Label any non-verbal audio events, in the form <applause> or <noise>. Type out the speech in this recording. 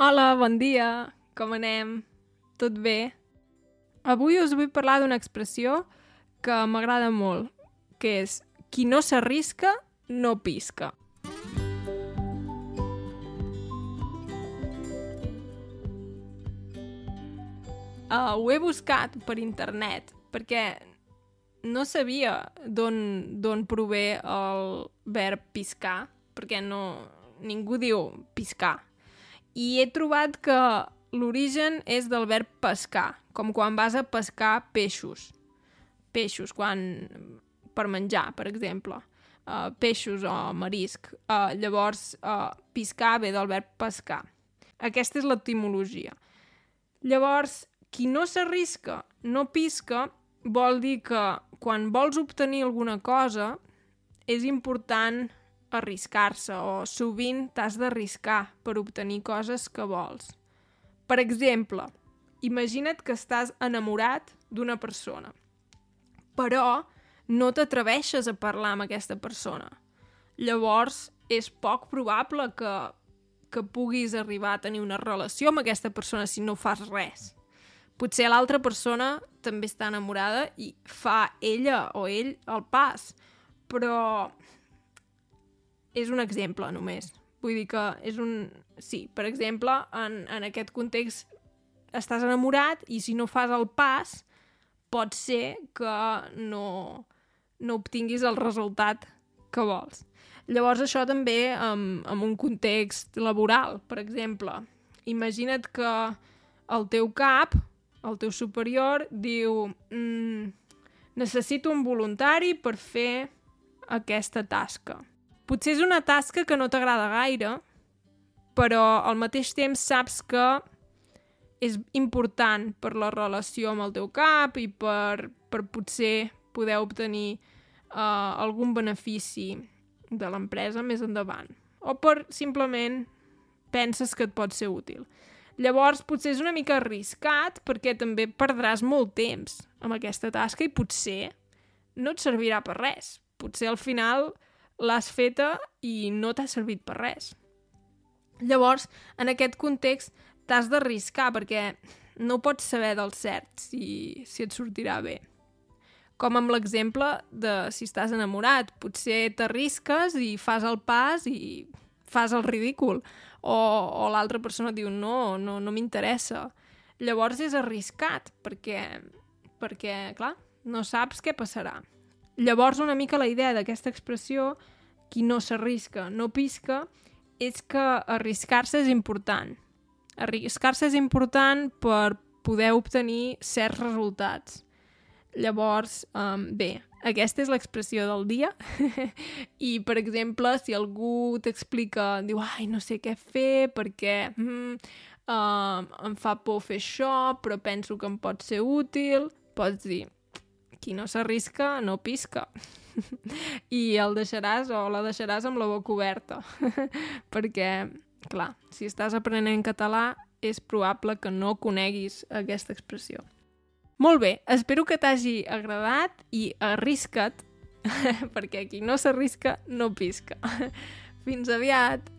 Hola, bon dia. Com anem? Tot bé? Avui us vull parlar d'una expressió que m'agrada molt, que és qui no s'arrisca, no pisca. Uh, ho he buscat per internet perquè no sabia d'on prové el verb piscar, perquè no, ningú diu piscar i he trobat que l'origen és del verb pescar, com quan vas a pescar peixos. Peixos, quan... per menjar, per exemple. Uh, peixos o marisc. Uh, llavors, uh, piscar ve del verb pescar. Aquesta és l'etimologia. Llavors, qui no s'arrisca, no pisca, vol dir que quan vols obtenir alguna cosa és important arriscar-se o sovint t'has d'arriscar per obtenir coses que vols. Per exemple, imagina't que estàs enamorat d'una persona, però no t'atreveixes a parlar amb aquesta persona. Llavors, és poc probable que, que puguis arribar a tenir una relació amb aquesta persona si no fas res. Potser l'altra persona també està enamorada i fa ella o ell el pas, però és un exemple només. Vull dir que és un... Sí, per exemple, en, en aquest context estàs enamorat i si no fas el pas pot ser que no, no obtinguis el resultat que vols. Llavors això també en, en un context laboral, per exemple. Imagina't que el teu cap, el teu superior, diu mm, necessito un voluntari per fer aquesta tasca. Potser és una tasca que no t'agrada gaire, però al mateix temps saps que és important per la relació amb el teu cap i per, per potser poder obtenir uh, algun benefici de l'empresa més endavant. O per simplement penses que et pot ser útil. Llavors, potser és una mica arriscat perquè també perdràs molt temps amb aquesta tasca i potser no et servirà per res. Potser al final l'has feta i no t'ha servit per res. Llavors, en aquest context, t'has d'arriscar perquè no pots saber del cert si, si et sortirà bé. Com amb l'exemple de si estàs enamorat, potser t'arrisques i fas el pas i fas el ridícul. O, o l'altra persona diu no, no, no m'interessa. Llavors és arriscat perquè, perquè, clar, no saps què passarà. Llavors, una mica la idea d'aquesta expressió, qui no s'arrisca no pisca, és que arriscar-se és important. Arriscar-se és important per poder obtenir certs resultats. Llavors, um, bé, aquesta és l'expressió del dia <laughs> i, per exemple, si algú t'explica, diu, ai, no sé què fer perquè mm, uh, em fa por fer això, però penso que em pot ser útil, pots dir, qui no s'arrisca no pisca. <laughs> I el deixaràs o la deixaràs amb la boca oberta. <laughs> Perquè, clar, si estàs aprenent català és probable que no coneguis aquesta expressió. Molt bé, espero que t'hagi agradat i arrisca't, <laughs> perquè qui no s'arrisca no pisca. Fins aviat!